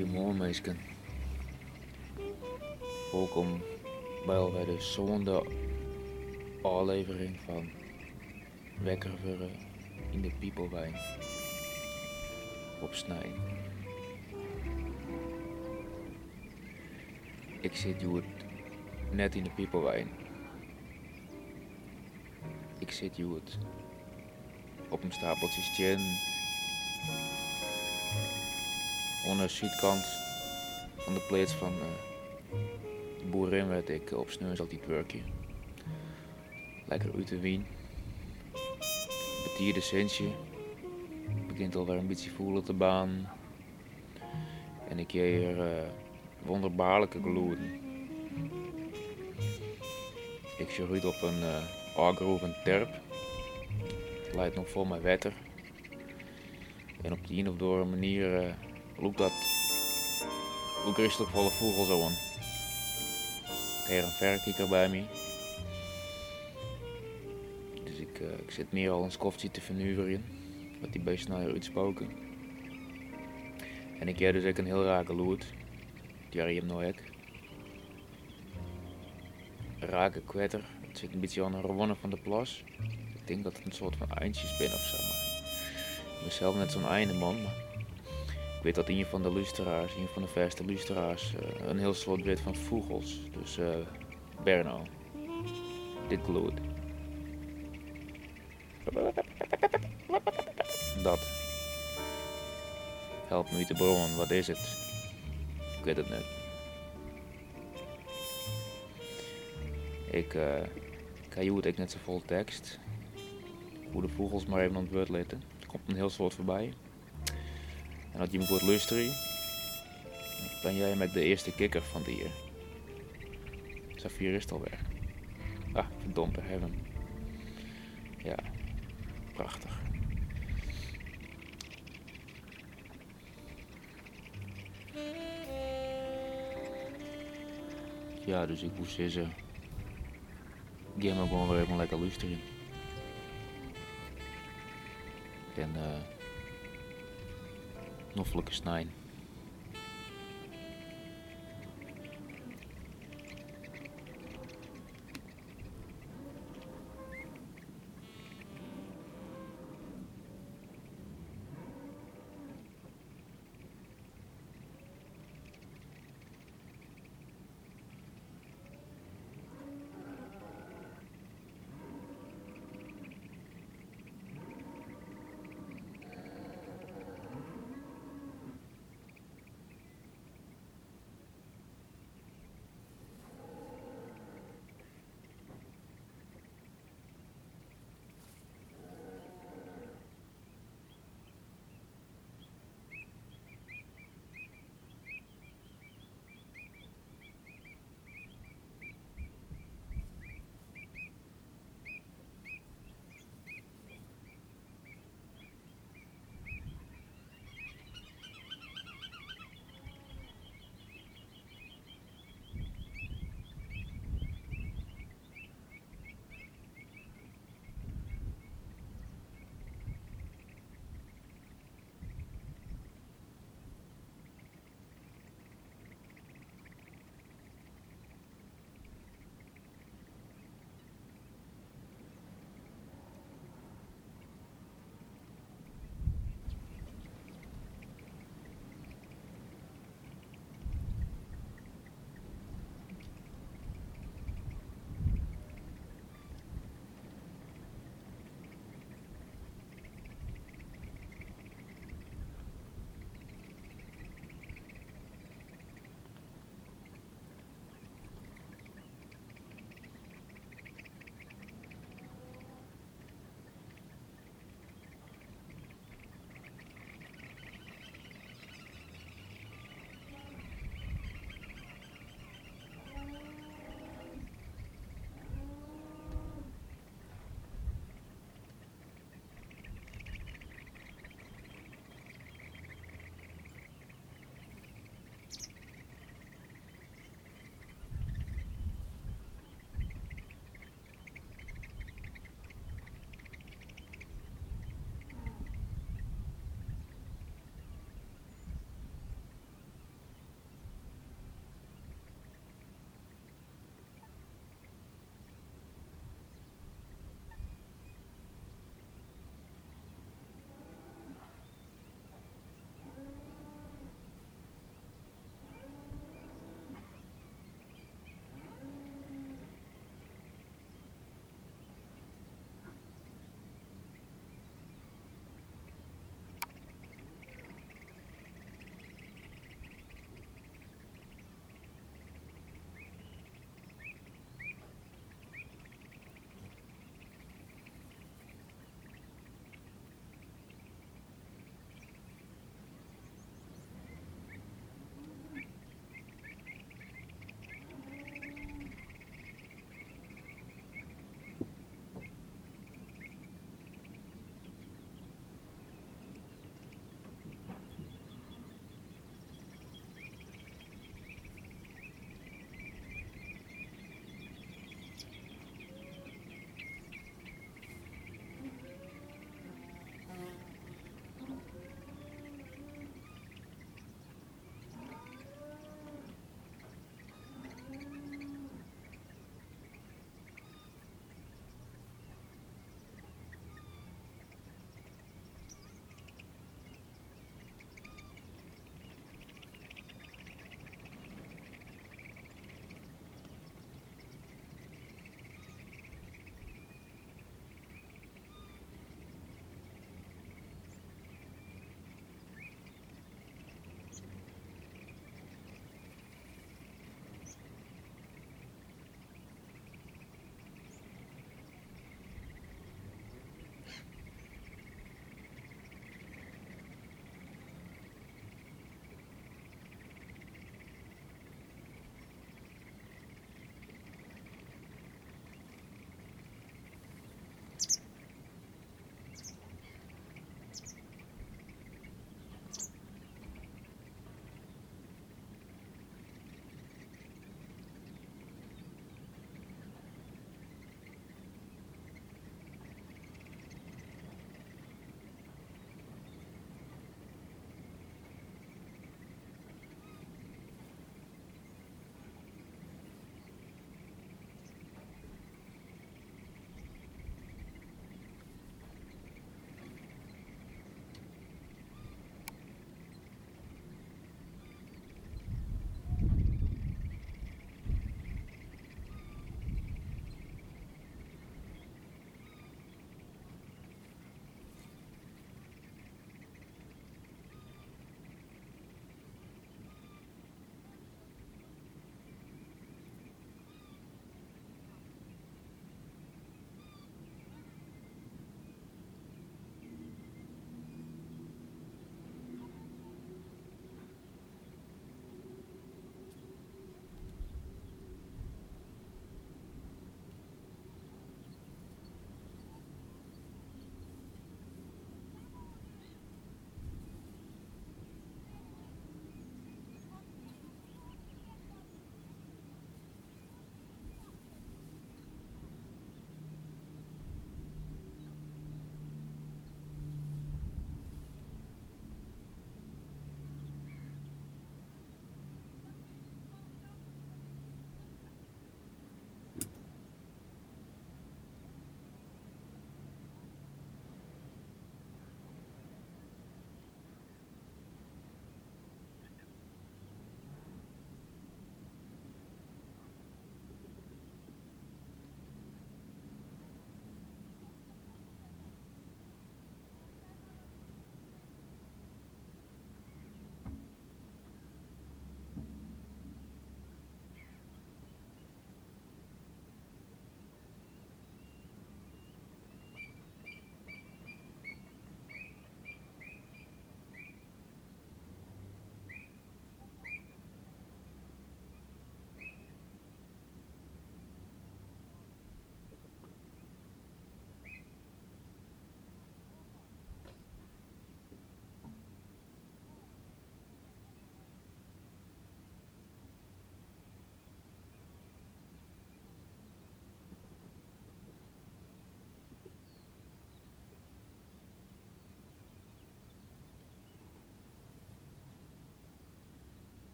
Goedemorgen meisken. Welkom bij alweer de zonde aflevering van Wekker voor in de Piepelwijn op Snij. Ik zit hier net in de Piepelwijn. Ik zit hier op een stapeltje gin onder de zuidkant van de plaats van eh, de boerin werd ik op sneus altijd werkje. Lekker uit de wien. Betierde centje. Begint alweer een beetje voelen te baan. En ik heb hier uh, wonderbaarlijke gloeden. Ik zie op een uh, of een terp. Het leidt nog vol met wetter. En op die een of andere manier loopt dat ook rustig volle vogels aan. Ik heb een verrekijker bij me. Dus ik, uh, ik zit meer al een skofje te vernuiveren. Wat die beest naar uitspoken. En ik heb dus ook een heel rake lood. Die heb nou ook. Rake kwetter. Het zit een beetje aan de gewonnen van de plas. Ik denk dat het een soort van eindjes ben of zo. Maar ik ben zelf net zo'n einde man. Ik weet dat een van de luisteraars, een van de verste luisteraars, uh, een heel soort weet van vogels. Dus uh, Berno, dit gloed. Dat helpt me te bronnen. Wat is het? Ik weet het niet. Ik, uh, ik ga ik net zo vol tekst. Hoe de vogels maar even aan het woord letten. Er komt een heel soort voorbij. En dat je me goed luisteren, ben jij met de eerste kikker van hier. Safir is alweer. Ah, verdomde hebben. Ja, prachtig. Ja, dus ik moest zeggen. Die hebben gewoon lekker. En eh. Noffelijke snijn.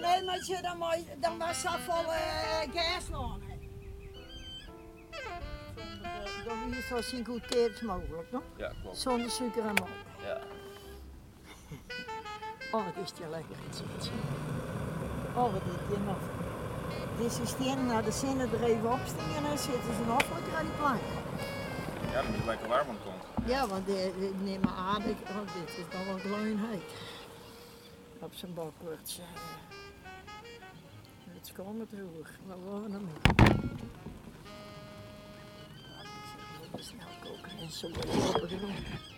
Nee, maar je, dan, je- dan was dat vol uh, gas nog. eh, Dan is het zo goedkoop mogelijk, nog? Ja, klopt. Zonder suiker en melk. Ja. Oh, wat is die lekker in zit. Oh, wat is die nog? Deze stenen naar de zinnen er even opstingen en dan zitten ze nog lekker aan die plank. Ja, dan is het lekker warm aan kant. Ja, want die, die neem maar aan, ik, oh, dit is dan wel gloeiend heet. Op zijn bak komen terug, we wonen moeten snel koken en zo opgenomen.